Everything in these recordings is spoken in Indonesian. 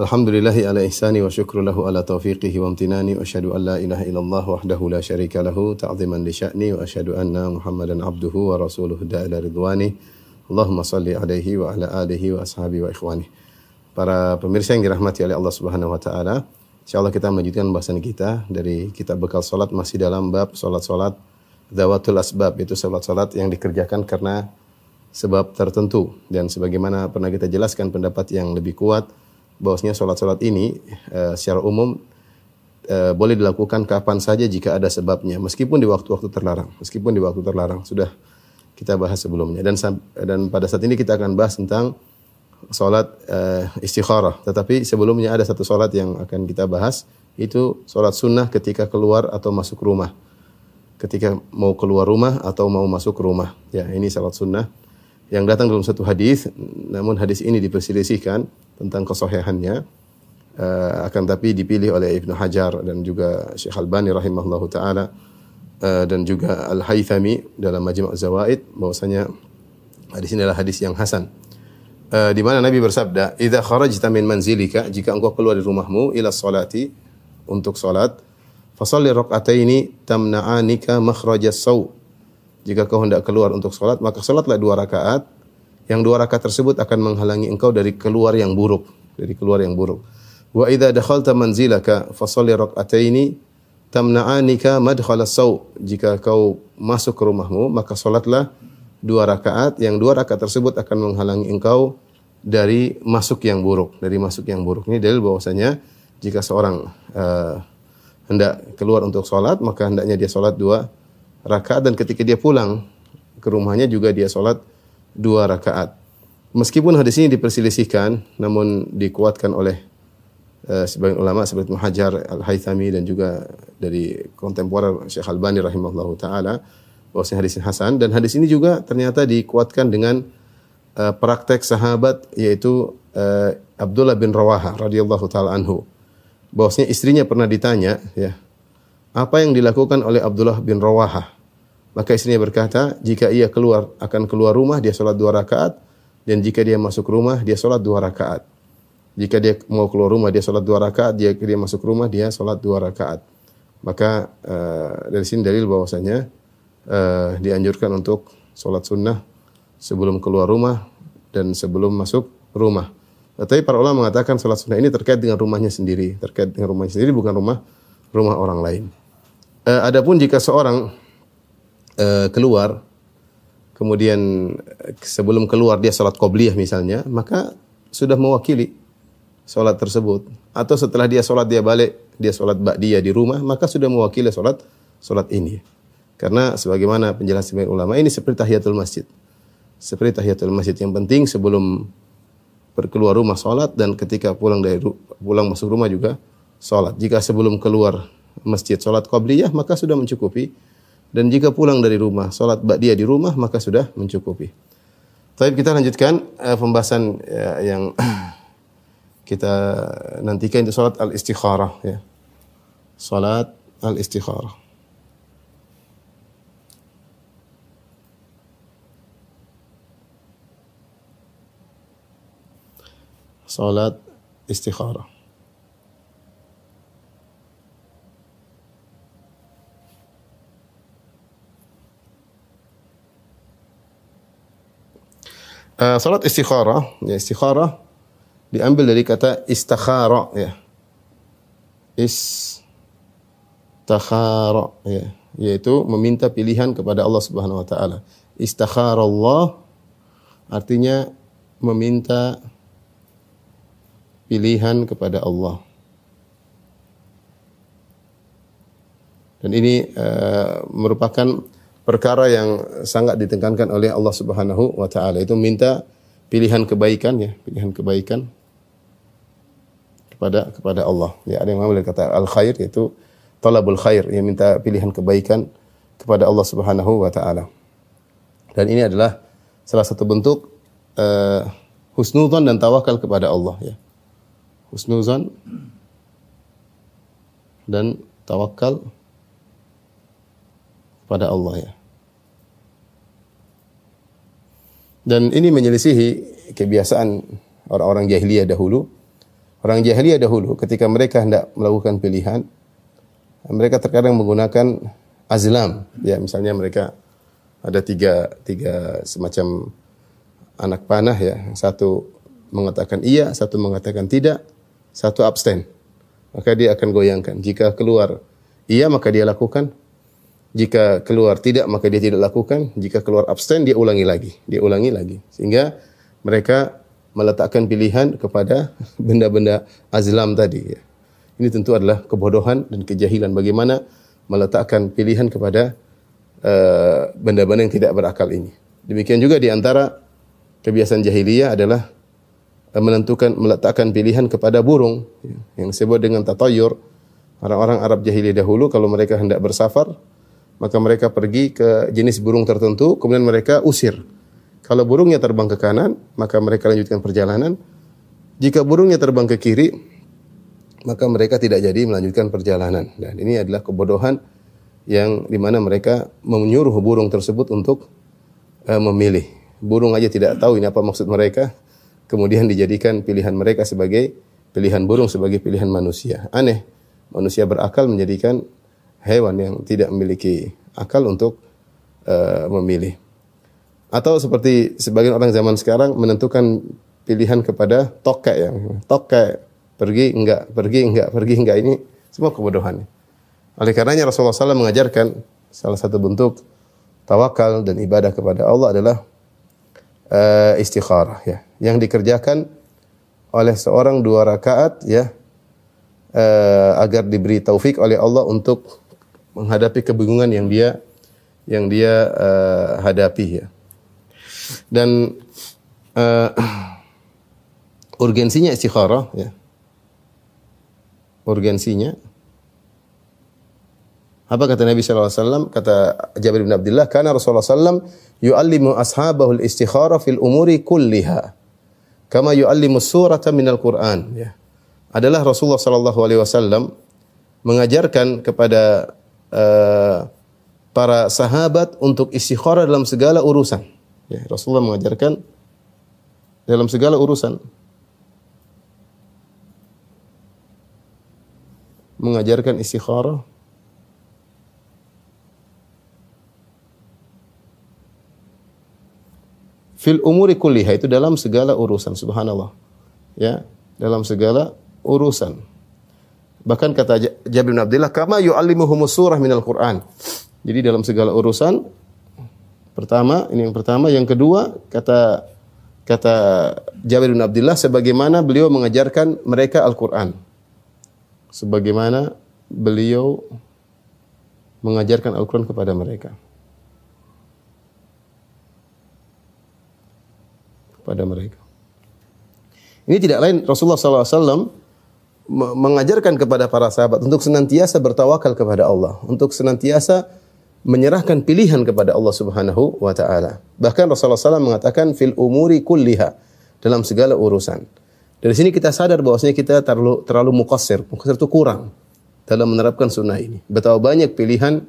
Alhamdulillahi ala ihsani wa syukru lahu ala taufiqihi wa amtinani wa asyhadu an la ilaha illallah wahdahu la syarika lahu ta'ziman li sya'ni wa asyhadu anna Muhammadan abduhu wa rasuluhu da'ila ridwani. Allahumma salli alaihi wa ala alihi wa ashabi wa ikhwani. Para pemirsa yang dirahmati oleh Allah Subhanahu wa taala, insyaallah kita melanjutkan bahasan kita dari kitab bekal salat masih dalam bab salat-salat zawatul asbab itu salat-salat yang dikerjakan karena sebab tertentu dan sebagaimana pernah kita jelaskan pendapat yang lebih kuat bahwasanya salat-salat ini eh, secara umum eh, boleh dilakukan kapan saja jika ada sebabnya meskipun di waktu-waktu terlarang meskipun di waktu terlarang sudah kita bahas sebelumnya. Dan dan pada saat ini kita akan bahas tentang salat eh, istikharah. Tetapi sebelumnya ada satu salat yang akan kita bahas itu salat sunnah ketika keluar atau masuk rumah. Ketika mau keluar rumah atau mau masuk rumah. Ya ini salat sunnah yang datang dalam satu hadis namun hadis ini diperselisihkan tentang kesahihannya eh, akan tapi dipilih oleh Ibnu Hajar dan juga Syekh Albani rahimahullahu taala eh, dan juga Al Haythami dalam Majmu' Zawaid bahwasanya hadis ini adalah hadis yang hasan Eh, di mana Nabi bersabda idza kharajta min manzilika jika engkau keluar dari rumahmu ila salati untuk salat fasalli rakaataini tamna'anika makhrajas saw jika kau hendak keluar untuk sholat, maka sholatlah dua rakaat. Yang dua rakaat tersebut akan menghalangi engkau dari keluar yang buruk, dari keluar yang buruk. Wa idza dakhalta manzilaka fasalli rak'ataini tamna'anika madkhala saw. Jika kau masuk ke rumahmu, maka sholatlah dua rakaat. Yang dua rakaat tersebut akan menghalangi engkau dari masuk yang buruk, dari masuk yang buruk. Ini dalil bahwasanya jika seorang eh, hendak keluar untuk sholat, maka hendaknya dia sholat dua rakaat dan ketika dia pulang ke rumahnya juga dia sholat dua rakaat. Meskipun hadis ini diperselisihkan, namun dikuatkan oleh uh, sebagian ulama seperti Muhajar Al-Haythami dan juga dari kontemporer Syekh Albani rahimahullahu taala bahwasanya hadis ini hasan dan hadis ini juga ternyata dikuatkan dengan uh, praktek sahabat yaitu uh, Abdullah bin Rawaha radhiyallahu taala anhu. Bahwasanya istrinya pernah ditanya ya, apa yang dilakukan oleh Abdullah bin Rawaha. Maka istrinya berkata, jika ia keluar akan keluar rumah dia sholat dua rakaat dan jika dia masuk rumah dia sholat dua rakaat. Jika dia mau keluar rumah dia sholat dua rakaat, jika dia masuk rumah dia sholat dua rakaat. Maka uh, dari sini dalil bahwasanya uh, dianjurkan untuk sholat sunnah sebelum keluar rumah dan sebelum masuk rumah. Tetapi para ulama mengatakan sholat sunnah ini terkait dengan rumahnya sendiri, terkait dengan rumahnya sendiri bukan rumah rumah orang lain. Uh, adapun jika seorang uh, keluar kemudian eh, sebelum keluar dia salat qobliyah misalnya, maka sudah mewakili salat tersebut. Atau setelah dia salat dia balik, dia salat ba'diyah di rumah, maka sudah mewakili salat salat ini. Karena sebagaimana penjelasan ulama ini seperti tahiyatul masjid. Seperti tahiyatul masjid yang penting sebelum berkeluar rumah salat dan ketika pulang dari pulang masuk rumah juga salat. Jika sebelum keluar masjid salat qabliyah maka sudah mencukupi dan jika pulang dari rumah salat ba'diyah di rumah maka sudah mencukupi. Tapi kita lanjutkan eh, pembahasan eh, yang kita nantikan itu salat al-istikharah ya. Salat al-istikharah. Salat istikharah. Uh, salat istikharah, ya istikharah diambil dari kata istakhara ya. Istakhara ya, yaitu meminta pilihan kepada Allah Subhanahu wa taala. Istakhara Allah artinya meminta pilihan kepada Allah. Dan ini uh, merupakan perkara yang sangat ditekankan oleh Allah Subhanahu wa taala itu minta pilihan kebaikan ya, pilihan kebaikan kepada kepada Allah. Ya, ada yang mengambil kata al khair yaitu talabul khair, yang minta pilihan kebaikan kepada Allah Subhanahu wa taala. Dan ini adalah salah satu bentuk uh, husnuzan dan tawakal kepada Allah ya. Husnuzan dan tawakal kepada Allah ya. Dan ini menyelisihi kebiasaan orang-orang jahiliyah dahulu. Orang jahiliyah dahulu ketika mereka hendak melakukan pilihan, mereka terkadang menggunakan azlam. Ya, misalnya mereka ada tiga, tiga semacam anak panah ya. Satu mengatakan iya, satu mengatakan tidak, satu abstain. Maka dia akan goyangkan. Jika keluar iya, maka dia lakukan. Jika keluar tidak, maka dia tidak lakukan. Jika keluar abstain, dia ulangi lagi. Dia ulangi lagi. Sehingga mereka meletakkan pilihan kepada benda-benda azlam tadi. Ya. Ini tentu adalah kebodohan dan kejahilan. Bagaimana meletakkan pilihan kepada eh, benda-benda uh, yang tidak berakal ini. Demikian juga di antara kebiasaan jahiliyah adalah uh, menentukan meletakkan pilihan kepada burung ya, yang disebut dengan tatayur. Orang-orang Arab jahiliyah dahulu kalau mereka hendak bersafar, maka mereka pergi ke jenis burung tertentu, kemudian mereka usir. Kalau burungnya terbang ke kanan, maka mereka lanjutkan perjalanan. Jika burungnya terbang ke kiri, maka mereka tidak jadi melanjutkan perjalanan. Dan ini adalah kebodohan yang di mana mereka menyuruh burung tersebut untuk uh, memilih. Burung aja tidak tahu ini apa maksud mereka, kemudian dijadikan pilihan mereka sebagai pilihan burung sebagai pilihan manusia. Aneh, manusia berakal menjadikan hewan yang tidak memiliki akal untuk uh, memilih. Atau seperti sebagian orang zaman sekarang menentukan pilihan kepada tokek yang tokek pergi enggak, pergi enggak, pergi enggak ini semua kebodohan. Oleh karenanya Rasulullah SAW mengajarkan salah satu bentuk tawakal dan ibadah kepada Allah adalah uh, istikharah ya, yang dikerjakan oleh seorang dua rakaat ya uh, agar diberi taufik oleh Allah untuk menghadapi kebingungan yang dia yang dia uh, hadapi ya. Dan uh, urgensinya istikharah ya. Urgensinya apa kata Nabi wasallam? Kata Jabir bin Abdullah, "Kana Rasulullah sallam yu'allimu ashabahu al-istikhara fil umuri kulliha." Kama yu'allimu surata minal Qur'an, ya. Adalah Rasulullah wasallam mengajarkan kepada uh, para sahabat untuk istikharah dalam segala urusan. Ya, Rasulullah mengajarkan dalam segala urusan. Mengajarkan istikharah fil umuri kulliha itu dalam segala urusan subhanallah. Ya, dalam segala urusan. Bahkan kata Jabir bin Abdullah, kama yu'allimuhum surah minal Qur'an. Jadi dalam segala urusan pertama, ini yang pertama, yang kedua kata kata Jabir bin Abdullah sebagaimana beliau mengajarkan mereka Al-Qur'an. Sebagaimana beliau mengajarkan Al-Qur'an kepada mereka. Kepada mereka. Ini tidak lain Rasulullah SAW mengajarkan kepada para sahabat untuk senantiasa bertawakal kepada Allah, untuk senantiasa menyerahkan pilihan kepada Allah Subhanahu wa taala. Bahkan Rasulullah SAW mengatakan fil umuri kulliha dalam segala urusan. Dari sini kita sadar bahwasanya kita terlalu terlalu muqassir, muqassir itu kurang dalam menerapkan sunnah ini. Betapa banyak pilihan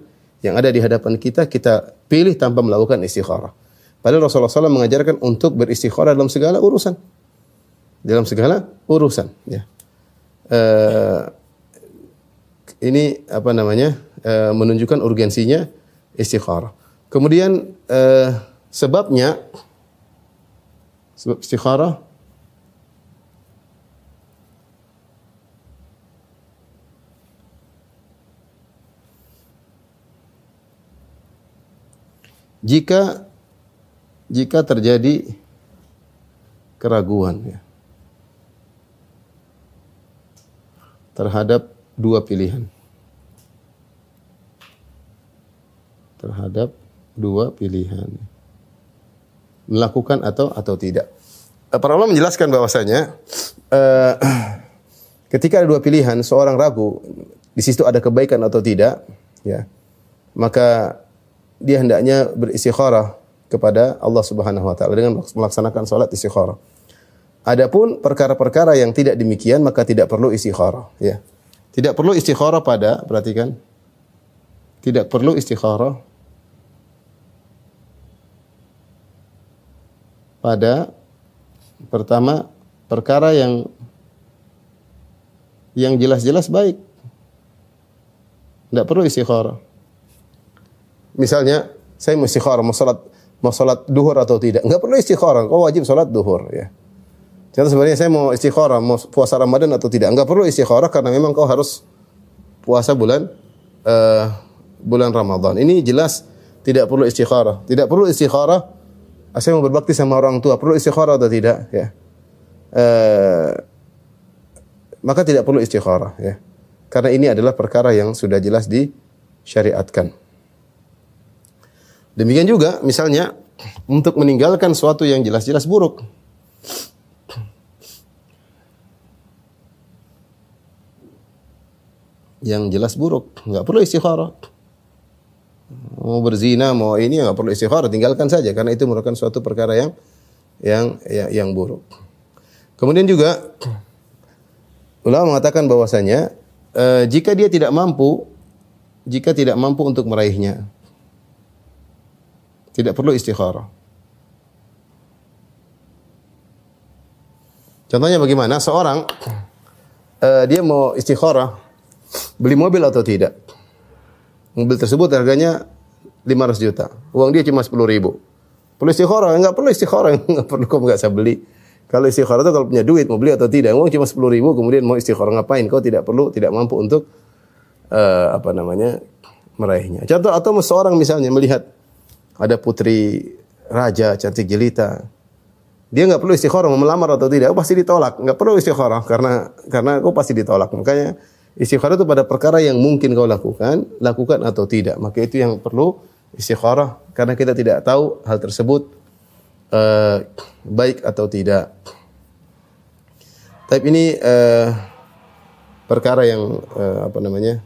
yang ada di hadapan kita kita pilih tanpa melakukan istikharah. Padahal Rasulullah SAW mengajarkan untuk beristikharah dalam segala urusan. Dalam segala urusan, ya uh, ini apa namanya uh, menunjukkan urgensinya istikharah. Kemudian uh, sebabnya sebab istikharah jika jika terjadi keraguan ya terhadap dua pilihan. Terhadap dua pilihan. Melakukan atau atau tidak. Eh, para ulama menjelaskan bahwasanya uh, ketika ada dua pilihan, seorang ragu di situ ada kebaikan atau tidak, ya. Maka dia hendaknya beristikharah kepada Allah Subhanahu wa taala dengan melaksanakan salat istikharah. Adapun perkara-perkara yang tidak demikian maka tidak perlu istikharah, ya. Tidak perlu istikharah pada, perhatikan. Tidak perlu istikharah pada pertama perkara yang yang jelas-jelas baik. Tidak perlu istikharah. Misalnya, saya mau istikharah, mau salat mau salat duhur atau tidak. Enggak perlu istikharah, kau wajib salat duhur ya. Contoh sebenarnya saya mau istikharah, mau puasa Ramadan atau tidak. Enggak perlu istikharah karena memang kau harus puasa bulan uh, bulan Ramadan. Ini jelas tidak perlu istikharah. Tidak perlu istikharah. Saya mau berbakti sama orang tua, perlu istikharah atau tidak? Ya. Uh, maka tidak perlu istikharah. Ya. Karena ini adalah perkara yang sudah jelas disyariatkan. Demikian juga misalnya untuk meninggalkan suatu yang jelas-jelas buruk. Yang jelas buruk, nggak perlu istikharah. Mau berzina, mau ini nggak perlu istikharah, tinggalkan saja karena itu merupakan suatu perkara yang yang yang, yang buruk. Kemudian juga ulama mengatakan bahwasanya e, jika dia tidak mampu jika tidak mampu untuk meraihnya tidak perlu istikharah. Contohnya bagaimana? Seorang uh, dia mau istikharah beli mobil atau tidak. Mobil tersebut harganya 500 juta. Uang dia cuma 10 ribu. Perlu istikharah? Enggak perlu istikharah. Enggak perlu kau enggak saya beli. Kalau istikharah itu kalau punya duit mau beli atau tidak. Uang cuma 10 ribu kemudian mau istikharah ngapain? Kau tidak perlu, tidak mampu untuk uh, apa namanya meraihnya. Contoh atau seorang misalnya melihat ada putri raja cantik jelita. Dia nggak perlu istikharah mau melamar atau tidak, pasti ditolak. Nggak perlu istikharah karena karena kau pasti ditolak. Makanya Istikharah itu pada perkara yang mungkin kau lakukan, lakukan atau tidak. Maka itu yang perlu istikharah karena kita tidak tahu hal tersebut uh, baik atau tidak. Tapi ini uh, perkara yang uh, apa namanya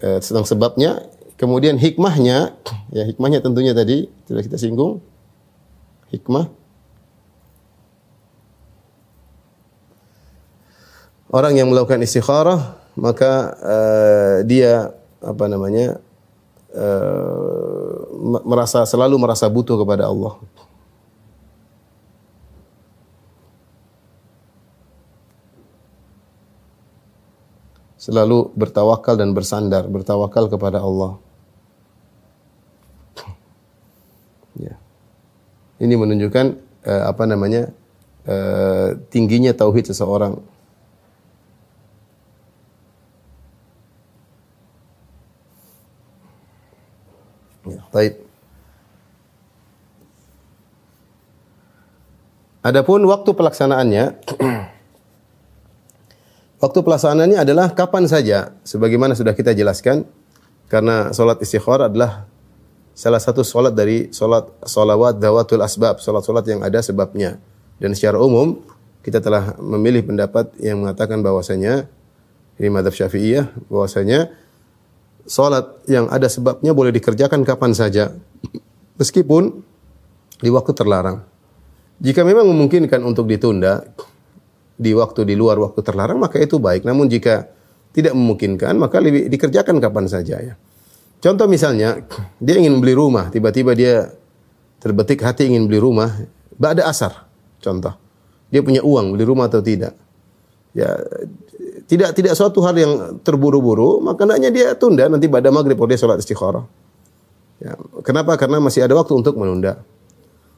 uh, sebabnya. Kemudian hikmahnya, ya hikmahnya tentunya tadi sudah kita singgung. Hikmah orang yang melakukan istikharah maka uh, dia apa namanya uh, merasa selalu merasa butuh kepada Allah. Selalu bertawakal dan bersandar, bertawakal kepada Allah. Ya. Ini menunjukkan uh, apa namanya uh, tingginya tauhid seseorang. Ya. Adapun waktu pelaksanaannya waktu pelaksanaannya adalah kapan saja sebagaimana sudah kita jelaskan karena salat istikharah adalah salah satu salat dari salat salawat dawatul asbab, salat-salat yang ada sebabnya. Dan secara umum kita telah memilih pendapat yang mengatakan bahwasanya ini madhab Syafi'iyah bahwasanya salat yang ada sebabnya boleh dikerjakan kapan saja meskipun di waktu terlarang. Jika memang memungkinkan untuk ditunda di waktu di luar waktu terlarang maka itu baik. Namun jika tidak memungkinkan maka lebih dikerjakan kapan saja ya. Contoh misalnya dia ingin beli rumah, tiba-tiba dia terbetik hati ingin beli rumah, ba'da asar. Contoh. Dia punya uang beli rumah atau tidak. Ya tidak tidak suatu hal yang terburu-buru, maka hendaknya dia tunda nanti pada maghrib kalau dia sholat istikharah. Ya, kenapa? Karena masih ada waktu untuk menunda.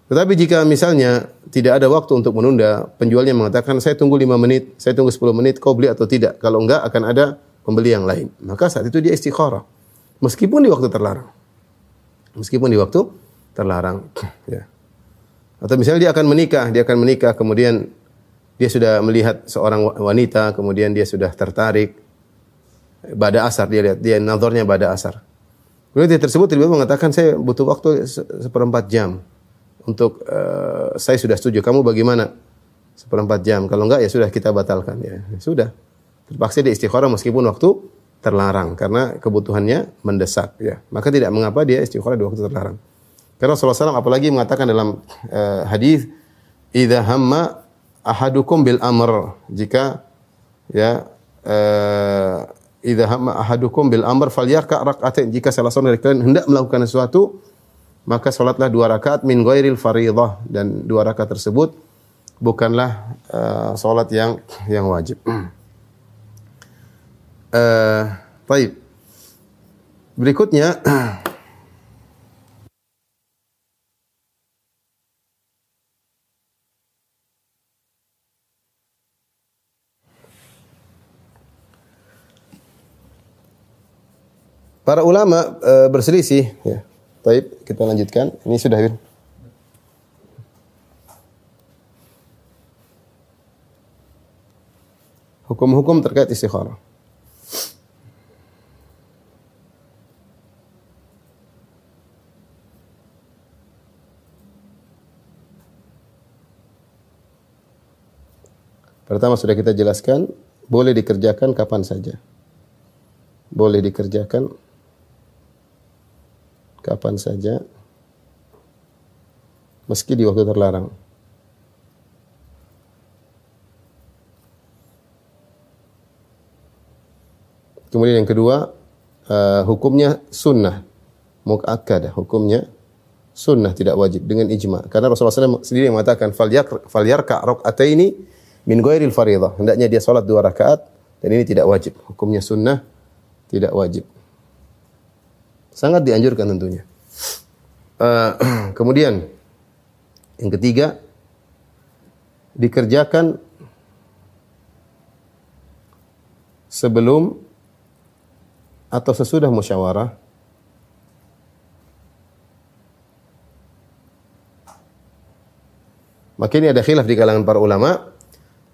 Tetapi jika misalnya tidak ada waktu untuk menunda, penjualnya mengatakan saya tunggu 5 menit, saya tunggu 10 menit, kau beli atau tidak? Kalau enggak akan ada pembeli yang lain. Maka saat itu dia istikharah. Meskipun di waktu terlarang. Meskipun di waktu terlarang. Ya. Atau misalnya dia akan menikah, dia akan menikah kemudian dia sudah melihat seorang wanita, kemudian dia sudah tertarik. Pada asar dia lihat, dia nazarnya pada asar. Kemudian dia tersebut tiba-tiba mengatakan saya butuh waktu seperempat jam untuk uh, saya sudah setuju. Kamu bagaimana? Seperempat jam. Kalau enggak ya sudah kita batalkan ya. Sudah. Terpaksa dia istikharah meskipun waktu terlarang karena kebutuhannya mendesak ya. Maka tidak mengapa dia istikharah di waktu terlarang. Karena Rasulullah SAW apalagi mengatakan dalam uh, hadis idza hamma ahadukum bil amr jika ya uh, idza hamma ahadukum bil amr falyarka rak'atain jika salah seorang dari kalian hendak melakukan sesuatu maka salatlah dua rakaat min ghairil fariidhah dan dua rakaat tersebut bukanlah uh, salat yang yang wajib. Uh, baik. Berikutnya Para ulama uh, berselisih ya. Baik, kita lanjutkan. Ini sudah Bin. Hukum-hukum terkait istikharah. Pertama sudah kita jelaskan, boleh dikerjakan kapan saja. Boleh dikerjakan kapan saja, meski di waktu terlarang. Kemudian yang kedua, uh, hukumnya sunnah, muakkadah, hukumnya sunnah tidak wajib dengan ijma. Karena Rasulullah SAW sendiri mengatakan fal yarka ini min ghairil faridah. Hendaknya dia salat dua rakaat dan ini tidak wajib. Hukumnya sunnah tidak wajib. Sangat dianjurkan tentunya. Uh, kemudian yang ketiga dikerjakan sebelum atau sesudah musyawarah Maka ini ada khilaf di kalangan para ulama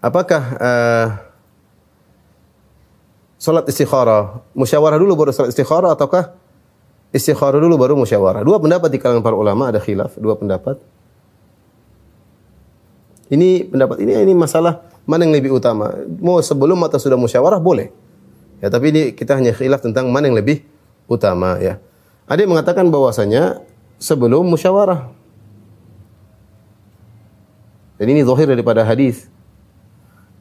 apakah uh, salat istikharah musyawarah dulu baru salat istikharah ataukah istikharah dulu baru musyawarah? Dua pendapat di kalangan para ulama ada khilaf, dua pendapat. Ini pendapat ini ini masalah mana yang lebih utama? Mau sebelum atau sudah musyawarah boleh. Ya, tapi ini kita hanya khilaf tentang mana yang lebih utama ya. Ada yang mengatakan bahwasanya sebelum musyawarah. Dan ini zahir daripada hadis.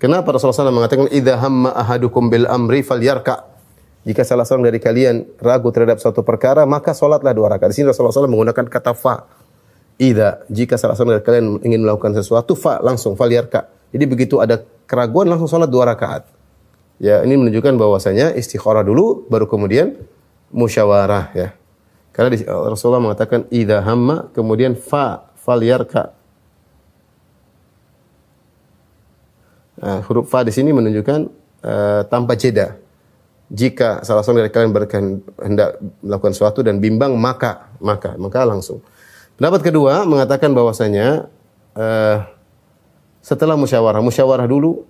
Kenapa Rasulullah SAW mengatakan idza hamma ahadukum bil amri falyarka. Jika salah seorang dari kalian ragu terhadap suatu perkara, maka salatlah dua rakaat. Di sini Rasulullah SAW menggunakan kata fa. Idza jika salah seorang dari kalian ingin melakukan sesuatu, fa langsung falyarka. Jadi begitu ada keraguan langsung salat dua rakaat. Ya, ini menunjukkan bahwasanya istikharah dulu baru kemudian musyawarah ya. Karena Rasulullah mengatakan idza hamma kemudian fa falyarka. Uh, huruf fa di sini menunjukkan uh, tanpa jeda. Jika salah seorang dari kalian hendak melakukan sesuatu dan bimbang maka maka maka langsung. Pendapat kedua mengatakan bahwasanya uh, setelah musyawarah, musyawarah dulu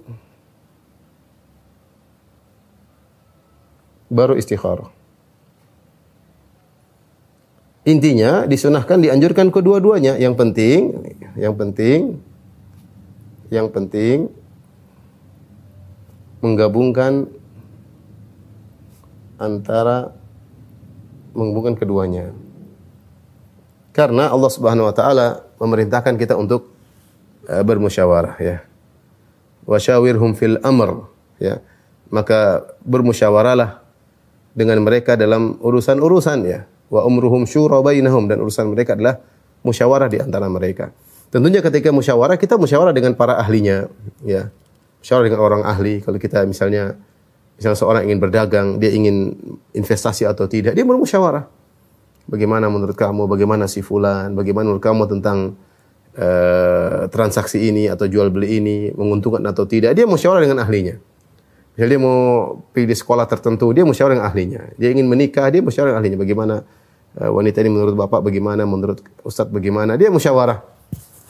baru istikharah. Intinya disunahkan dianjurkan kedua-duanya. Yang penting, yang penting, yang penting menggabungkan antara menggabungkan keduanya. Karena Allah Subhanahu wa taala memerintahkan kita untuk uh, bermusyawarah ya. Wasyawirhum fil amr ya. Maka bermusyawarahlah dengan mereka dalam urusan-urusan ya. Wa umruhum syura bainahum dan urusan mereka adalah musyawarah di antara mereka. Tentunya ketika musyawarah kita musyawarah dengan para ahlinya ya musyawarah dengan orang ahli. Kalau kita misalnya misalnya seorang ingin berdagang, dia ingin investasi atau tidak, dia bermusyawarah. Bagaimana menurut kamu, bagaimana si fulan, bagaimana menurut kamu tentang uh, transaksi ini atau jual beli ini menguntungkan atau tidak, dia musyawarah dengan ahlinya. Misalnya dia mau pilih sekolah tertentu, dia musyawarah dengan ahlinya. Dia ingin menikah, dia musyawarah dengan ahlinya. Bagaimana uh, wanita ini menurut bapak, bagaimana menurut ustadz, bagaimana dia musyawarah.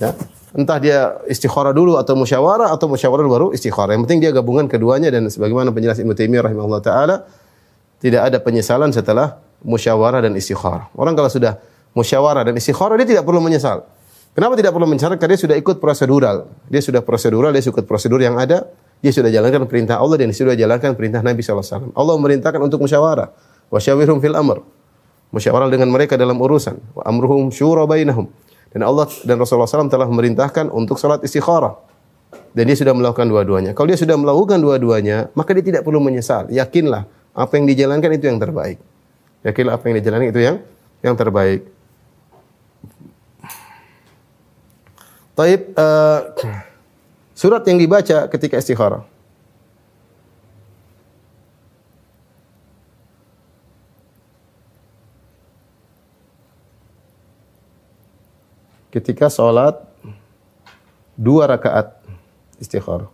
Ya. Entah dia istikharah dulu atau musyawarah atau musyawarah baru istikharah. Yang penting dia gabungan keduanya dan sebagaimana penjelasan Ibnu Taimiyah rahimahullah taala tidak ada penyesalan setelah musyawarah dan istikharah. Orang kalau sudah musyawarah dan istikharah dia tidak perlu menyesal. Kenapa tidak perlu menyesal? Karena dia sudah ikut prosedural. Dia sudah prosedural, dia ikut prosedur yang ada Dia sudah jalankan perintah Allah dan dia sudah jalankan perintah Nabi SAW. Allah memerintahkan untuk musyawarah. Wasyawirhum fil amr. Musyawarah dengan mereka dalam urusan. Wa amruhum syura bainahum. Dan Allah dan Rasulullah SAW telah memerintahkan untuk salat istikharah. Dan dia sudah melakukan dua-duanya. Kalau dia sudah melakukan dua-duanya, maka dia tidak perlu menyesal. Yakinlah apa yang dijalankan itu yang terbaik. Yakinlah apa yang dijalankan itu yang yang terbaik. Taib uh, surat yang dibaca ketika istikharah. Ketika sholat dua rakaat istikharah.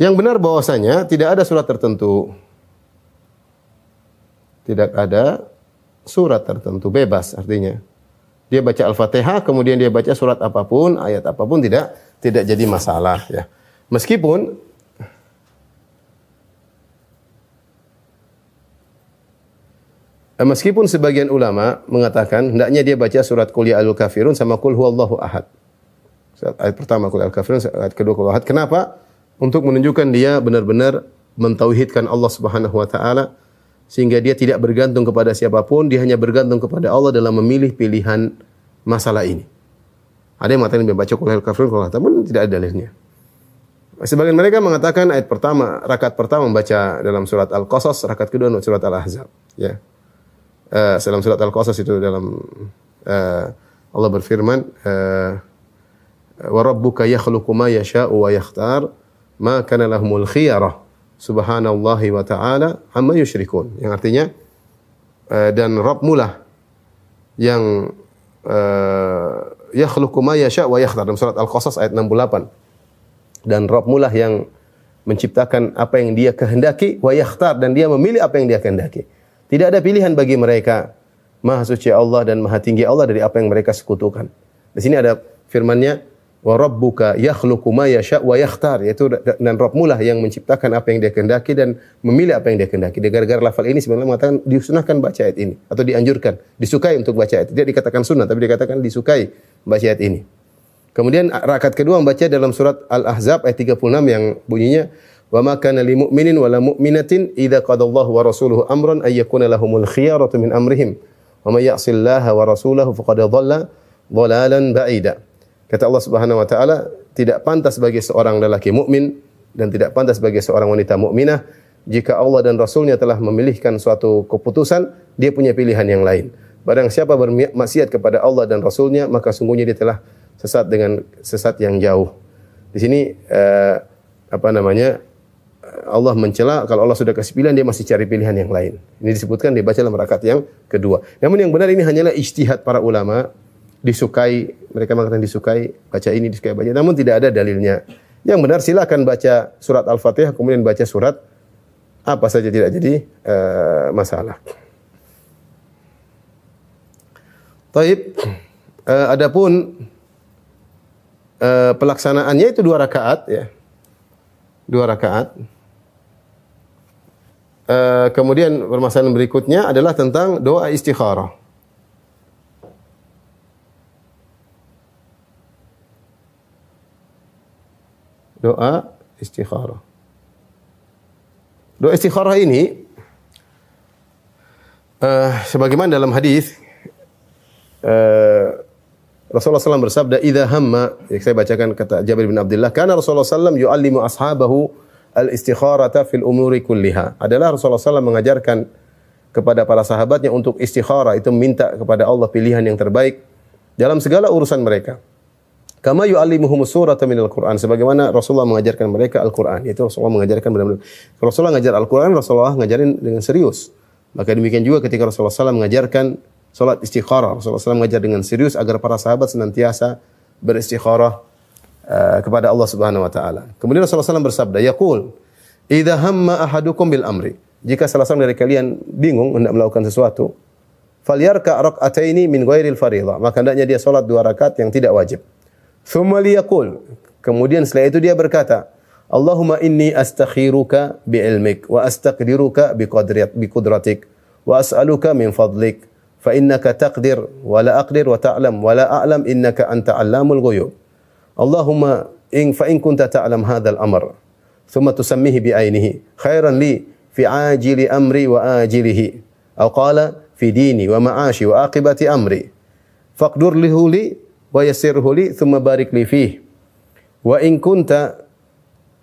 Yang benar bahwasanya tidak ada surat tertentu. Tidak ada surat tertentu bebas artinya. Dia baca Al-Fatihah, kemudian dia baca surat apa pun, ayat apa pun tidak tidak jadi masalah ya. Meskipun Meskipun sebagian ulama mengatakan hendaknya dia baca surat Qul ya al-kafirun sama Qul huwallahu ahad. Ayat pertama Qul al-kafirun, ayat kedua Qul ahad. Kenapa? Untuk menunjukkan dia benar-benar mentauhidkan Allah Subhanahu wa taala sehingga dia tidak bergantung kepada siapa pun, dia hanya bergantung kepada Allah dalam memilih pilihan masalah ini. Ada yang mengatakan membaca Qul kafirun Qul namun tidak ada dalilnya. Sebagian mereka mengatakan ayat pertama, rakaat pertama membaca dalam surat Al-Qasas, rakaat kedua surat Al-Ahzab, ya. Uh, dalam surat Al-Qasas itu dalam uh, Allah berfirman, uh, "Wa rabbuka yakhluqu ma yasha'u wa yakhtar, ma kana lahumul khiyarah." subhanallahi wa ta'ala amma yusyrikun. Yang artinya uh, dan Rabbmu lah yang uh, yakhluqu ma yasha wa yakhtar dalam surat Al-Qasas ayat 68. Dan Rabbmu lah yang menciptakan apa yang dia kehendaki wa yakhtar dan dia memilih apa yang dia kehendaki. Tidak ada pilihan bagi mereka. Maha suci Allah dan maha tinggi Allah dari apa yang mereka sekutukan. Di sini ada firman-Nya wa rabbuka yakhluqu ma yasha wa yakhtar yaitu dan Rabbmu lah yang menciptakan apa yang dia kehendaki dan memilih apa yang dia kehendaki. Gara-gara lafal ini sebenarnya mengatakan disunahkan baca ayat ini atau dianjurkan, disukai untuk baca ayat. Tidak dikatakan sunnah tapi dikatakan disukai baca ayat ini. Kemudian rakaat kedua membaca dalam surat Al-Ahzab ayat 36 yang bunyinya wa ma kana lil mu'minin wala mu'minatin idza qadallahu wa rasuluhu amran ay yakuna lahumul khiyaratu min amrihim wa may ya'sillaha wa rasulahu faqad dhalla dhalalan ba'ida. Kata Allah Subhanahu wa taala, tidak pantas bagi seorang lelaki mukmin dan tidak pantas bagi seorang wanita mukminah jika Allah dan Rasulnya telah memilihkan suatu keputusan, dia punya pilihan yang lain. Barang siapa bermaksiat kepada Allah dan Rasulnya, maka sungguhnya dia telah sesat dengan sesat yang jauh. Di sini eh, apa namanya? Allah mencela kalau Allah sudah kasih pilihan dia masih cari pilihan yang lain. Ini disebutkan dibaca dalam rakaat yang kedua. Namun yang benar ini hanyalah ijtihad para ulama disukai, mereka mengatakan disukai, baca ini, disukai baca. Namun tidak ada dalilnya. Yang benar silakan baca surat Al-Fatihah kemudian baca surat apa saja tidak jadi uh, masalah. Taib. Uh, adapun uh, pelaksanaannya itu dua rakaat ya. Dua rakaat. Uh, kemudian permasalahan berikutnya adalah tentang doa istikharah. doa istikharah. Doa istikharah ini uh, sebagaimana dalam hadis uh, Rasulullah SAW bersabda, "Idza hamma," yang saya bacakan kata Jabir bin Abdullah, "Kana Rasulullah SAW yu'allimu ashabahu al-istikharata fil umuri kulliha." Adalah Rasulullah SAW mengajarkan kepada para sahabatnya untuk istikharah itu minta kepada Allah pilihan yang terbaik dalam segala urusan mereka. Kama yu'allimuhum surata minal Qur'an sebagaimana Rasulullah mengajarkan mereka Al-Qur'an. Itu Rasulullah mengajarkan benar-benar. Rasulullah mengajar Al-Qur'an, Rasulullah mengajarin dengan serius. Maka demikian juga ketika Rasulullah SAW mengajarkan salat istikharah. Rasulullah SAW mengajar dengan serius agar para sahabat senantiasa beristikharah uh, kepada Allah Subhanahu wa taala. Kemudian Rasulullah SAW bersabda, "Yaqul, idza hamma ahadukum bil amri." Jika salah seorang dari kalian bingung hendak melakukan sesuatu, falyarka rak'ataini min ghairil fardhah. Maka hendaknya dia salat dua rakaat yang tidak wajib. Thumma liyaqul. Kemudian setelah itu dia berkata, Allahumma inni astakhiruka bi'ilmik wa astaqdiruka biqadrat biqudratik wa as'aluka min fadlik fa innaka taqdir wa la aqdir wa ta'lam wa la a'lam innaka anta 'allamul ghuyub. Allahumma in fa in kunta ta'lam hadzal amr thumma tusammihi bi ainihi khairan li fi ajili amri wa ajilihi aw qala fi dini wa ma'ashi wa aqibati amri faqdur lihu li wa yassirhu li thumma barik li fihi wa in kunta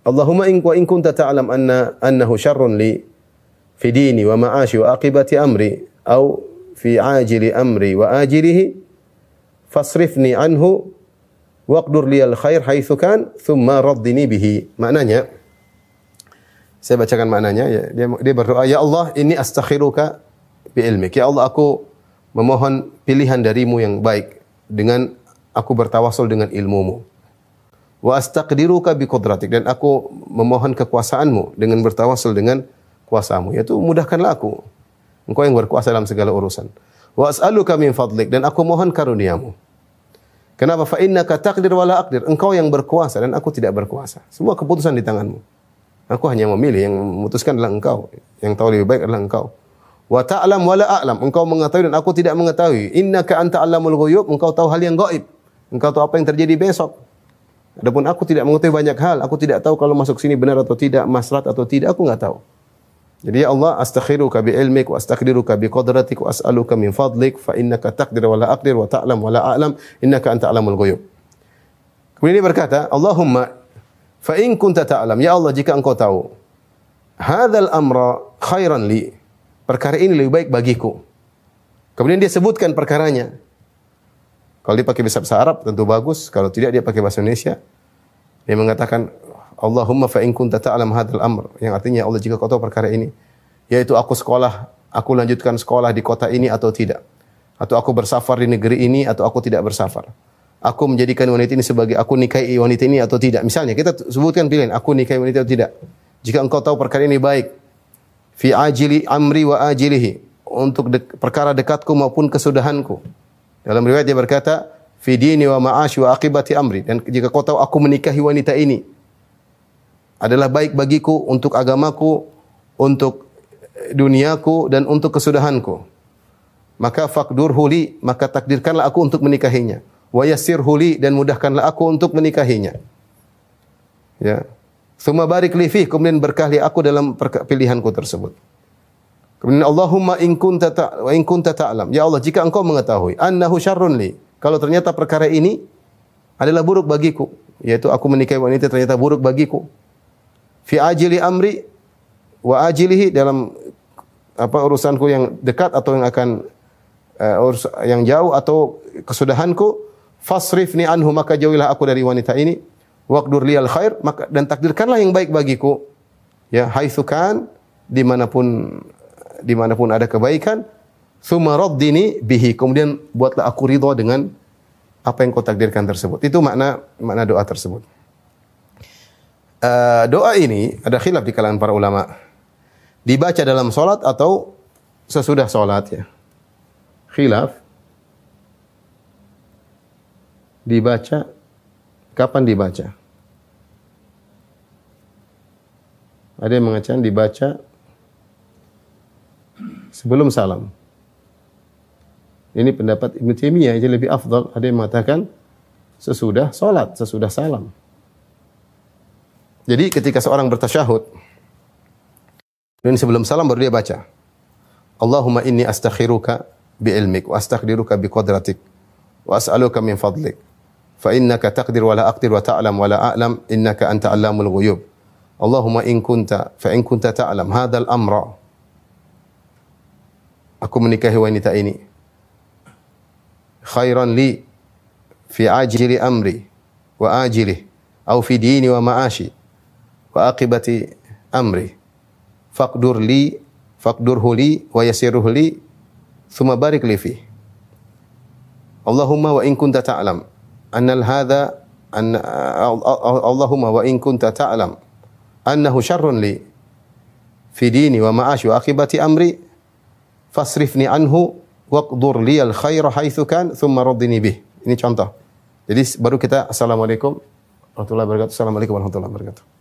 Allahumma in wa in kunta ta'lam anna annahu syarrun li fi dini wa ma'ashi waqdur liyal khair haitsu kan thumma raddini bihi. Maknanya saya bacakan maknanya ya. Dia, dia berdoa, "Ya Allah, ini astakhiruka bi ilmik. Ya Allah, aku memohon pilihan darimu yang baik dengan aku bertawasul dengan ilmumu. Wa astaqdiruka bi qudratik dan aku memohon kekuasaanmu dengan bertawasul dengan kuasamu. Yaitu mudahkanlah aku. Engkau yang berkuasa dalam segala urusan. Wa as'aluka min fadlik dan aku mohon karuniamu. Kenapa? Fa innaka taqdir wala aqdir. Engkau yang berkuasa dan aku tidak berkuasa. Semua keputusan di tanganmu. Aku hanya memilih yang memutuskan adalah engkau. Yang tahu lebih baik adalah engkau. Wa ta'lam wala a'lam. Engkau mengetahui dan aku tidak mengetahui. Innaka anta alamul ghuyub. Engkau tahu hal yang gaib. Engkau tahu apa yang terjadi besok. Adapun aku tidak mengetahui banyak hal. Aku tidak tahu kalau masuk sini benar atau tidak, masrat atau tidak, aku enggak tahu. Jadi ya Allah, astakhiruka bi ilmik wa astakdiruka bi qadratik wa as'aluka min fadlik fa innaka taqdir wa la aqdir wa ta'lam wa la a'lam innaka anta a'lamul ghuyub. Kemudian dia berkata, Allahumma fa in kunta ta'lam, ya Allah jika engkau tahu hadzal amra khairan li. Perkara ini lebih baik bagiku. Kemudian dia sebutkan perkaranya. Kalau dia pakai bahasa Arab tentu bagus, kalau tidak dia pakai bahasa Indonesia. Dia mengatakan Allahumma fa in kunta ta'lam hadzal amr. Yang artinya Allah jika kau tahu perkara ini yaitu aku sekolah aku lanjutkan sekolah di kota ini atau tidak. Atau aku bersafar di negeri ini atau aku tidak bersafar. Aku menjadikan wanita ini sebagai aku nikahi wanita ini atau tidak. Misalnya kita sebutkan pilihan aku nikahi wanita atau tidak. Jika engkau tahu perkara ini baik fi ajili amri wa ajilihi untuk de perkara dekatku maupun kesudahanku. Dalam riwayat dia berkata fi dini wa ma'ashi wa akibati amri. Dan jika kau tahu aku menikahi wanita ini adalah baik bagiku untuk agamaku, untuk duniaku dan untuk kesudahanku. Maka fakdur huli, maka takdirkanlah aku untuk menikahinya. Wa yassir huli dan mudahkanlah aku untuk menikahinya. Ya. Suma barik li fih, kemudian berkahli aku dalam pilihanku tersebut. Kemudian Allahumma in kunta ta in kunta ta'lam. Ya Allah, jika engkau mengetahui annahu syarrun li, kalau ternyata perkara ini adalah buruk bagiku, yaitu aku menikahi wanita ternyata buruk bagiku, fi ajili amri wa ajilihi dalam apa urusanku yang dekat atau yang akan uh, urus, yang jauh atau kesudahanku fasrifni anhu maka jauhilah aku dari wanita ini. Waqdur liyal khair maka dan takdirkanlah yang baik bagiku. Ya haitsu kan di mana pun di mana pun ada kebaikan thumma raddini bihi. Kemudian buatlah aku ridha dengan apa yang kau takdirkan tersebut. Itu makna makna doa tersebut uh, doa ini ada khilaf di kalangan para ulama. Dibaca dalam solat atau sesudah solat ya. Khilaf. Dibaca kapan dibaca? Ada yang mengatakan dibaca sebelum salam. Ini pendapat Ibn Taimiyah yang lebih afdal. Ada yang mengatakan sesudah solat, sesudah salam. Jadi ketika seorang bertasyahud dan sebelum salam baru dia baca. Allahumma inni astakhiruka bi ilmik wa astakdiruka bi qadratik wa as'aluka min fadlik. Fa innaka taqdir wa la aqdir wa ta'lam wa la a'lam innaka anta 'allamul ghuyub. Allahumma in kunta fa in kunta ta'lam hadzal amra. Aku menikahi wanita ini. Khairan li fi ajili amri wa ajilih au fi dini wa ma'ashi wa aqibati amri. Faqdur li faqdurhu li wa yassirhu li thumma barik li fi. Allahumma wa in kunta ta'lam. Anna hadha an Allahumma wa in kunta ta'lam. Annahu syarrun li fi dini wa ma'ashi wa aqibati amri. Fasrifni anhu waqdur li al khaira haitsu kan thumma raddini bih. Ini contoh. Jadi baru kita assalamualaikum warahmatullahi wabarakatuh. Assalamualaikum warahmatullahi wabarakatuh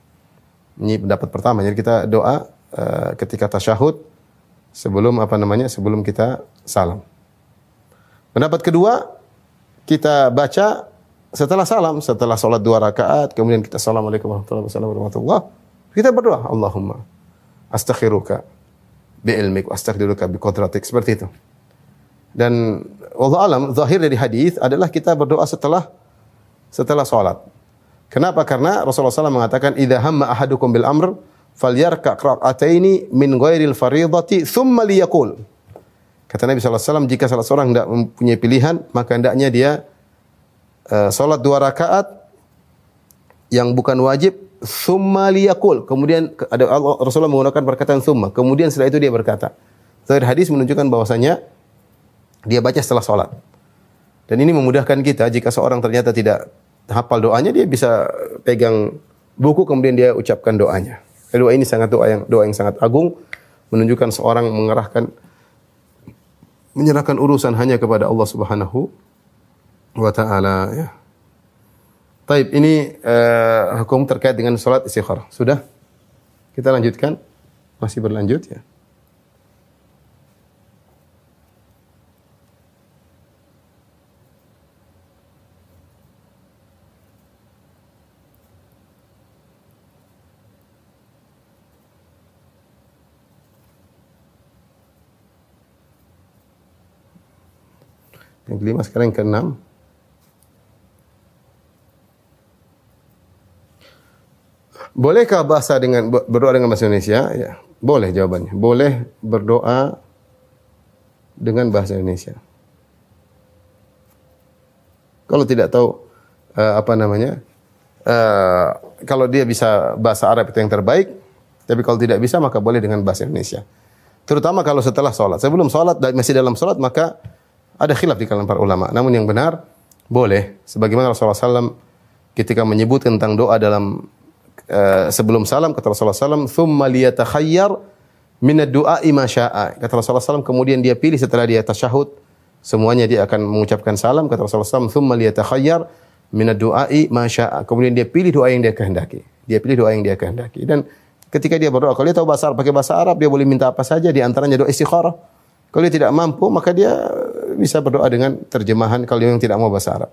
ini pendapat pertama. Jadi kita doa uh, ketika tasyahud sebelum apa namanya? Sebelum kita salam. Pendapat kedua, kita baca setelah salam, setelah sholat dua rakaat, kemudian kita assalamualaikum warahmatullahi wabarakatuh. Kita berdoa, Allahumma astakhiruka bi ilmik, astaghfiruka bi qudratik seperti itu. Dan Allah alam, zahir dari hadis adalah kita berdoa setelah setelah sholat. Kenapa? Karena Rasulullah SAW mengatakan, "Idza hamma ahadukum bil amr, falyarka qra'ataini min ghairil fardhati thumma liyaqul." Kata Nabi SAW, jika salah seorang tidak mempunyai pilihan, maka hendaknya dia uh, sholat dua rakaat yang bukan wajib, thumma liyaqul. Kemudian ada Allah, Rasulullah menggunakan perkataan thumma. Kemudian setelah itu dia berkata. Terakhir hadis menunjukkan bahwasanya dia baca setelah sholat. Dan ini memudahkan kita jika seorang ternyata tidak hafal doanya, dia bisa pegang buku kemudian dia ucapkan doanya. Doa ini sangat doa yang doa yang sangat agung, menunjukkan seorang mengerahkan menyerahkan urusan hanya kepada Allah Subhanahu wa taala ya. Taib, ini uh, hukum terkait dengan salat istikharah. Sudah? Kita lanjutkan? Masih berlanjut ya? Yang kelima sekarang yang keenam. Bolehkah bahasa dengan berdoa dengan bahasa Indonesia? Ya, boleh jawabannya. Boleh berdoa dengan bahasa Indonesia. Kalau tidak tahu uh, apa namanya, uh, kalau dia bisa bahasa Arab itu yang terbaik, tapi kalau tidak bisa maka boleh dengan bahasa Indonesia. Terutama kalau setelah sholat. Sebelum sholat masih dalam sholat maka ada khilaf di kalangan para ulama. Namun yang benar boleh. Sebagaimana Rasulullah SAW ketika menyebut tentang doa dalam uh, sebelum salam kata Rasulullah SAW, "Tsumma liyatakhayyar min ad-du'a'i ma syaa." Kata Rasulullah SAW kemudian dia pilih setelah dia tasyahud semuanya dia akan mengucapkan salam kata Rasulullah SAW, "Tsumma liyatakhayyar min ad-du'a'i ma syaa." Kemudian dia pilih doa yang dia kehendaki. Dia pilih doa yang dia kehendaki. Dan ketika dia berdoa, kalau dia tahu bahasa Arab, pakai bahasa Arab, dia boleh minta apa saja di antaranya doa istikharah. Kalau dia tidak mampu, maka dia bisa berdoa dengan terjemahan kalau yang tidak mau bahasa Arab.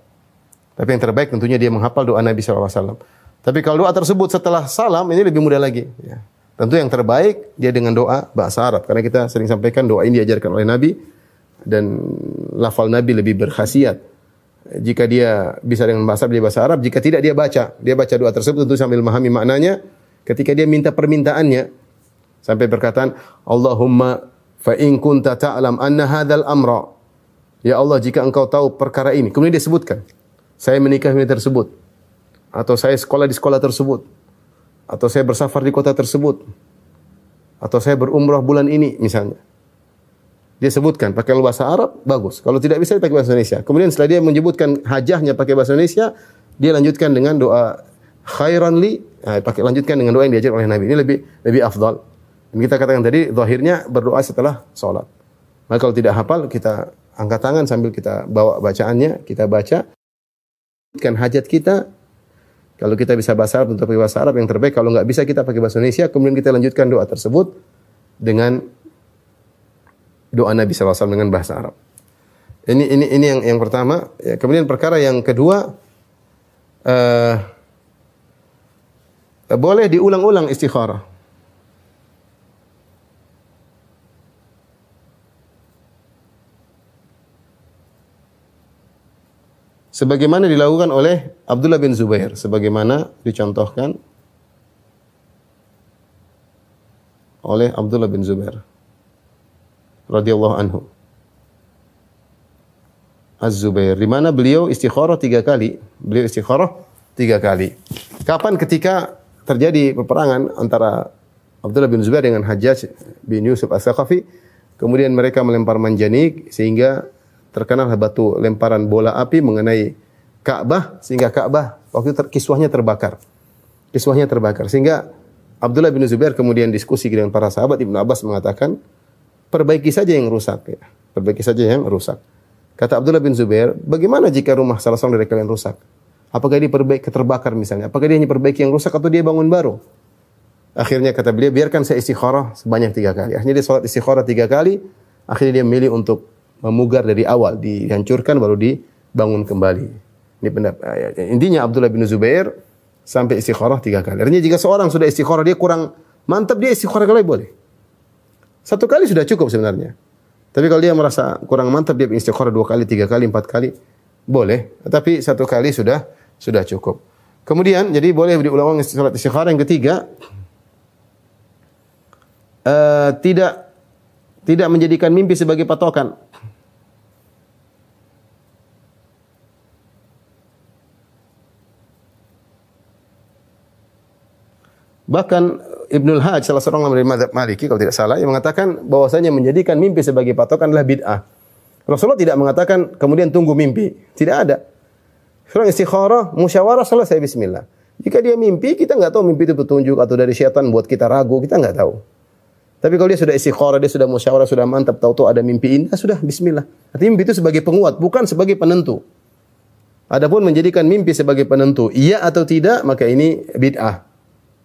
Tapi yang terbaik tentunya dia menghafal doa Nabi SAW. Tapi kalau doa tersebut setelah salam, ini lebih mudah lagi. Ya. Tentu yang terbaik dia dengan doa bahasa Arab. Karena kita sering sampaikan doa ini diajarkan oleh Nabi. Dan lafal Nabi lebih berkhasiat. Jika dia bisa dengan bahasa Arab, dia bahasa Arab. Jika tidak, dia baca. Dia baca doa tersebut tentu sambil memahami maknanya. Ketika dia minta permintaannya, sampai perkataan, Allahumma fa in kunta ta'lam anna hadzal amra Ya Allah, jika engkau tahu perkara ini. Kemudian dia sebutkan. Saya menikah di tersebut. Atau saya sekolah di sekolah tersebut. Atau saya bersafar di kota tersebut. Atau saya berumrah bulan ini misalnya. Dia sebutkan pakai bahasa Arab bagus. Kalau tidak bisa pakai bahasa Indonesia. Kemudian setelah dia menyebutkan hajahnya pakai bahasa Indonesia, dia lanjutkan dengan doa khairan li, nah, pakai lanjutkan dengan doa yang diajar oleh Nabi. Ini lebih lebih afdal. Dan kita katakan tadi zahirnya berdoa setelah sholat. Maka kalau tidak hafal kita angkat tangan sambil kita bawa bacaannya, kita baca kan hajat kita. Kalau kita bisa bahasa Arab untuk pakai bahasa Arab yang terbaik, kalau nggak bisa kita pakai bahasa Indonesia, kemudian kita lanjutkan doa tersebut dengan doa Nabi SAW dengan bahasa Arab. Ini ini ini yang yang pertama. Ya, kemudian perkara yang kedua, uh, boleh diulang-ulang istikharah. Sebagaimana dilakukan oleh Abdullah bin Zubair. Sebagaimana dicontohkan oleh Abdullah bin Zubair. Radhiyallahu anhu. Az-Zubair. Di mana beliau istikharah tiga kali. Beliau istikharah tiga kali. Kapan ketika terjadi peperangan antara Abdullah bin Zubair dengan Hajjaj bin Yusuf As-Saqafi kemudian mereka melempar manjanik sehingga terkenal batu lemparan bola api mengenai Ka'bah sehingga Ka'bah waktu ter, kiswahnya terbakar. Kiswahnya terbakar sehingga Abdullah bin Zubair kemudian diskusi dengan para sahabat Ibnu Abbas mengatakan perbaiki saja yang rusak ya. Perbaiki saja yang rusak. Kata Abdullah bin Zubair, bagaimana jika rumah salah seorang dari kalian rusak? Apakah dia perbaiki terbakar misalnya? Apakah dia hanya perbaiki yang rusak atau dia bangun baru? Akhirnya kata beliau, biarkan saya istikharah sebanyak tiga kali. Akhirnya dia sholat istikharah tiga kali. Akhirnya dia memilih untuk memugar dari awal, dihancurkan baru dibangun kembali. Ini pendapat intinya Abdullah bin Zubair sampai istikharah tiga kali. Artinya jika seorang sudah istikharah dia kurang mantap dia istikharah kali boleh. Satu kali sudah cukup sebenarnya. Tapi kalau dia merasa kurang mantap dia istikharah dua kali, tiga kali, empat kali boleh. Tapi satu kali sudah sudah cukup. Kemudian jadi boleh diulang salat istikharah yang ketiga uh, tidak tidak menjadikan mimpi sebagai patokan. Bahkan Ibnul Hajj salah seorang dari mazhab Maliki kalau tidak salah yang mengatakan bahwasanya menjadikan mimpi sebagai patokan adalah bid'ah. Rasulullah tidak mengatakan kemudian tunggu mimpi. Tidak ada. Seorang istikharah, musyawarah selesai bismillah. Jika dia mimpi, kita nggak tahu mimpi itu petunjuk atau dari syaitan buat kita ragu, kita nggak tahu. Tapi kalau dia sudah istikharah, dia sudah musyawarah, sudah mantap, tahu-tahu ada mimpi indah, sudah bismillah. Artinya mimpi itu sebagai penguat, bukan sebagai penentu. Adapun menjadikan mimpi sebagai penentu, iya atau tidak, maka ini bid'ah.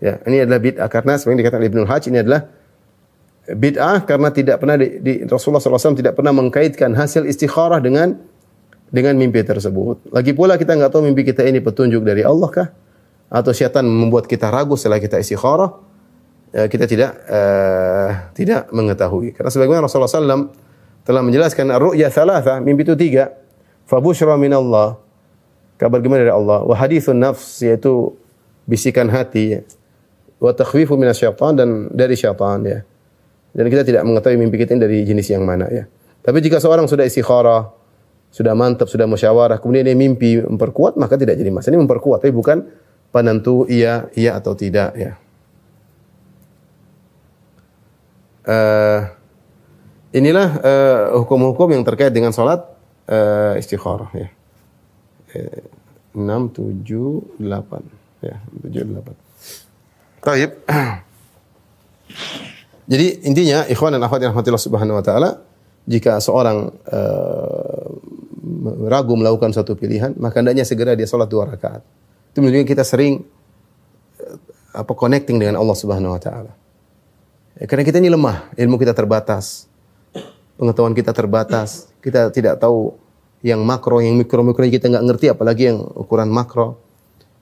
Ya, ini adalah bid'ah karena sebenarnya dikatakan Ibnu Hajj ini adalah bid'ah karena tidak pernah di, di Rasulullah SAW tidak pernah mengkaitkan hasil istikharah dengan dengan mimpi tersebut. Lagi pula kita nggak tahu mimpi kita ini petunjuk dari Allah kah atau syaitan membuat kita ragu setelah kita istikharah. Ya, kita tidak uh, tidak mengetahui. Karena sebagaimana Rasulullah SAW telah menjelaskan ru'ya thalatha, mimpi itu tiga. Fabushra min Allah. Kabar gimana dari Allah. Wa hadithun nafs, yaitu bisikan hati. Wa takhwifu minasyaitan dan dari syaitan ya. Dan kita tidak mengetahui mimpi kita ini dari jenis yang mana ya. Tapi jika seorang sudah istikharah, sudah mantap, sudah musyawarah, kemudian dia mimpi memperkuat, maka tidak jadi masalah. Ini memperkuat, tapi bukan penentu iya, iya atau tidak ya. Uh, inilah hukum-hukum uh, yang terkait dengan sholat uh, istikharah ya. Enam, tujuh, delapan. Ya, tujuh, delapan. Taib. Jadi intinya ikhwan dan akhwat yang rahmatillah subhanahu wa taala, jika seorang uh, ragu melakukan suatu pilihan, maka hendaknya segera dia sholat dua rakaat. Itu menunjukkan kita sering apa connecting dengan Allah Subhanahu wa taala. Ya, karena kita ini lemah, ilmu kita terbatas. Pengetahuan kita terbatas. Kita tidak tahu yang makro, yang mikro-mikro kita nggak ngerti apalagi yang ukuran makro.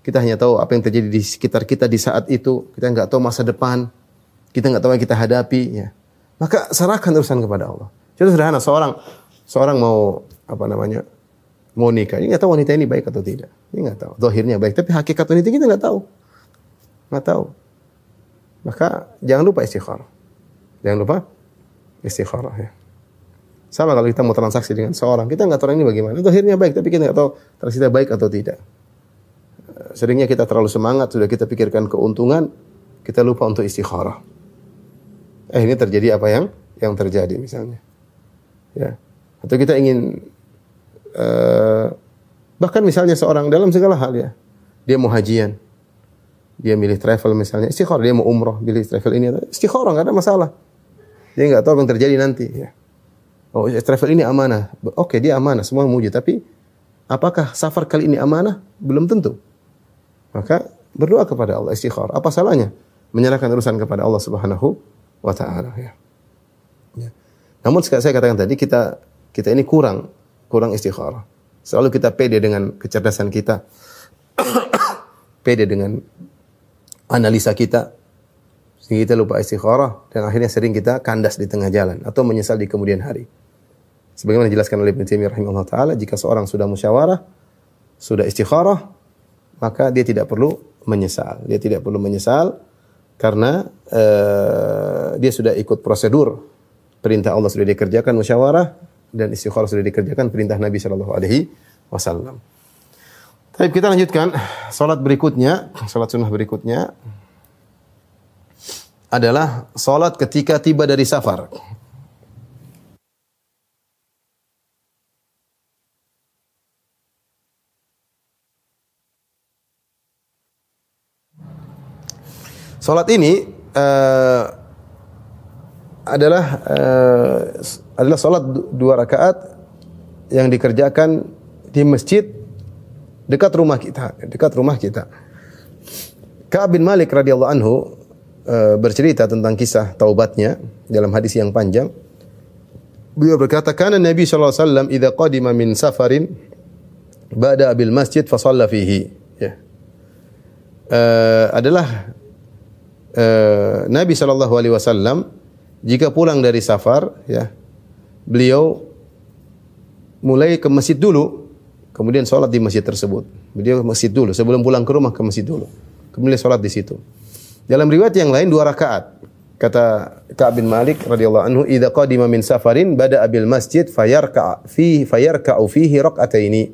Kita hanya tahu apa yang terjadi di sekitar kita di saat itu. Kita nggak tahu masa depan. Kita nggak tahu yang kita hadapi. Ya. Maka serahkan urusan kepada Allah. Jadi sederhana seorang seorang mau apa namanya mau nikah, ini nggak tahu wanita ini baik atau tidak. Ini nggak tahu. Zahirnya baik, tapi hakikat wanita kita nggak tahu. Nggak tahu. Maka jangan lupa istikharah. Jangan lupa istikharah ya. Sama kalau kita mau transaksi dengan seorang, kita nggak tahu ini bagaimana. Zahirnya baik, tapi kita nggak tahu transaksi baik atau tidak seringnya kita terlalu semangat, sudah kita pikirkan keuntungan, kita lupa untuk istikharah. Eh ini terjadi apa yang yang terjadi misalnya. Ya. Atau kita ingin uh, bahkan misalnya seorang dalam segala hal ya. Dia mau hajian. Dia milih travel misalnya, istikharah dia mau umroh, pilih travel ini istikharah enggak ada masalah. Dia enggak tahu apa yang terjadi nanti ya. Oh, travel ini amanah. Oke, dia amanah, semua muji, tapi apakah safar kali ini amanah? Belum tentu. Maka berdoa kepada Allah istighfar. Apa salahnya? Menyerahkan urusan kepada Allah Subhanahu wa taala ya. ya. Namun saya katakan tadi kita kita ini kurang kurang istikharah. Selalu kita pede dengan kecerdasan kita. pede dengan analisa kita. Sehingga kita lupa istikharah dan akhirnya sering kita kandas di tengah jalan atau menyesal di kemudian hari. Sebagaimana dijelaskan oleh Ibnu Taimiyah rahimahullah taala, jika seorang sudah musyawarah, sudah istikharah, maka dia tidak perlu menyesal. Dia tidak perlu menyesal karena uh, dia sudah ikut prosedur perintah Allah sudah dikerjakan musyawarah dan istikharah sudah dikerjakan perintah Nabi Shallallahu Alaihi Wasallam. Tapi kita lanjutkan salat berikutnya, salat sunnah berikutnya adalah salat ketika tiba dari safar. Salat ini uh, adalah uh, adalah salat dua rakaat yang dikerjakan di masjid dekat rumah kita, dekat rumah kita. Ka'ab bin Malik radhiyallahu anhu uh, bercerita tentang kisah taubatnya dalam hadis yang panjang. Beliau berkata, "Kana Nabi sallallahu alaihi wasallam idza qadima min safarin ba'da abil masjid fa shalla fihi ya Eh, adalah eh, Nabi sallallahu alaihi wasallam jika pulang dari safar ya beliau mulai ke masjid dulu kemudian sholat di masjid tersebut. Beliau ke masjid dulu. Sebelum pulang ke rumah ke masjid dulu. Kemudian sholat di situ. Dalam riwayat yang lain dua rakaat. Kata Ka'ab bin Malik radhiyallahu anhu idza qadima min safarin bada abil masjid fayarka fi fayarka'u fihi rak'ataini.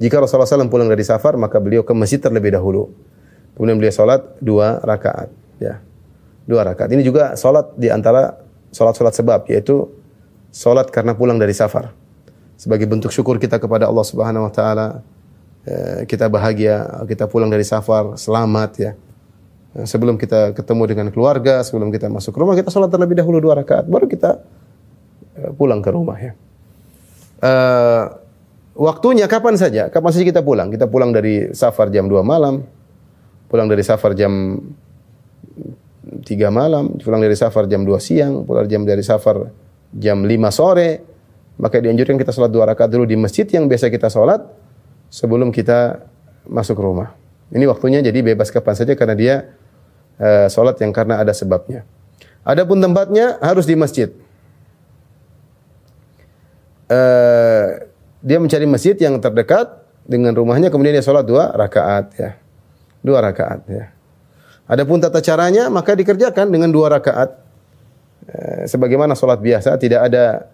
Jika Rasulullah SAW pulang dari safar maka beliau ke masjid terlebih dahulu. Kemudian beliau sholat dua rakaat. Ya, dua rakaat. Ini juga sholat di antara sholat-sholat sebab, yaitu sholat karena pulang dari safar. Sebagai bentuk syukur kita kepada Allah Subhanahu Wa Taala, eh, kita bahagia, kita pulang dari safar selamat ya. Eh, Sebelum kita ketemu dengan keluarga, sebelum kita masuk rumah, kita sholat terlebih dahulu dua rakaat, baru kita eh, pulang ke rumah ya. Eh, waktunya kapan saja? Kapan saja kita pulang? Kita pulang dari safar jam 2 malam, pulang dari safar jam 3 malam, pulang dari safar jam 2 siang, pulang dari safar jam 5 sore, maka dianjurkan kita sholat dua rakaat dulu di masjid yang biasa kita sholat sebelum kita masuk rumah. Ini waktunya jadi bebas kapan saja karena dia eh, sholat yang karena ada sebabnya. Adapun tempatnya harus di masjid. Eh, dia mencari masjid yang terdekat dengan rumahnya kemudian dia sholat dua rakaat ya dua rakaat ya adapun tata caranya maka dikerjakan dengan dua rakaat Eh, sebagaimana sholat biasa tidak ada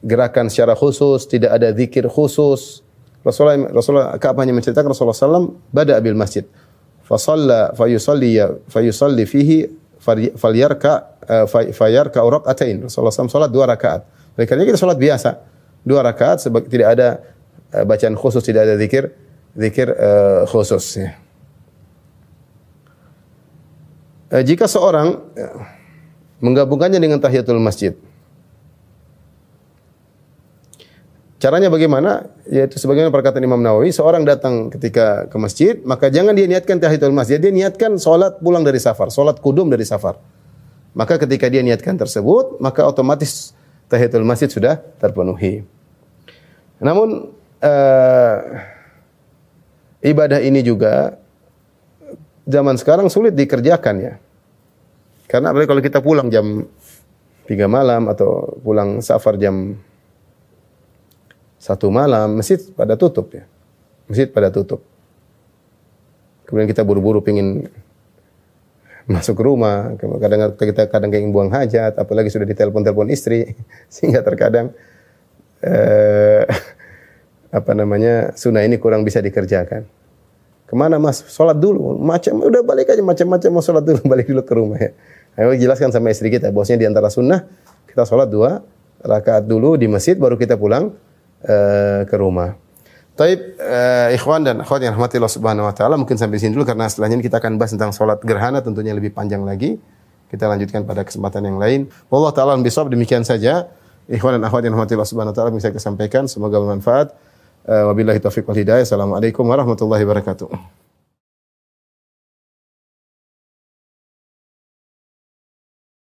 gerakan secara khusus tidak ada zikir khusus. Rasulullah Rasulullah Ka'ab hanya menceritakan Rasulullah SAW bada abil masjid. Fasalla fayusalli fayusalli fihi falyarka eh, fay- fayarka rakaatain Rasulullah SAW salat dua rakaat. Oleh karena kita salat biasa. Dua rakaat tidak ada eh, bacaan khusus tidak ada zikir zikir eh, khusus ya. Jika seorang menggabungkannya dengan tahiyatul masjid Caranya bagaimana? Yaitu sebagaimana perkataan Imam Nawawi, seorang datang ketika ke masjid, maka jangan dia niatkan tahiyatul masjid, dia niatkan salat pulang dari safar, salat kudum dari safar. Maka ketika dia niatkan tersebut, maka otomatis tahiyatul masjid sudah terpenuhi. Namun eh, ibadah ini juga zaman sekarang sulit dikerjakan ya. Karena kalau kita pulang jam 3 malam atau pulang safar jam satu malam masjid pada tutup ya. Masjid pada tutup. Kemudian kita buru-buru pingin masuk ke rumah, kadang kita kadang ingin buang hajat, apalagi sudah ditelepon-telepon istri, sehingga terkadang eh, apa namanya sunnah ini kurang bisa dikerjakan. Ke mana mas? Sholat dulu. Macam udah balik aja macam-macam mau sholat dulu balik dulu ke rumah ya. Ayo jelaskan sama istri kita. Bosnya di antara sunnah kita sholat dua rakaat dulu di masjid baru kita pulang uh, ke rumah. Taib uh, ikhwan dan akhwat yang rahmati Allah Subhanahu wa taala mungkin sampai sini dulu karena setelahnya kita akan bahas tentang salat gerhana tentunya lebih panjang lagi. Kita lanjutkan pada kesempatan yang lain. Wallahu taala bisawab demikian saja. Ikhwan dan akhwat yang rahmati Allah Subhanahu wa taala bisa kita sampaikan semoga bermanfaat. Uh, wabillahi taufiq wal hidayah. Assalamualaikum warahmatullahi wabarakatuh.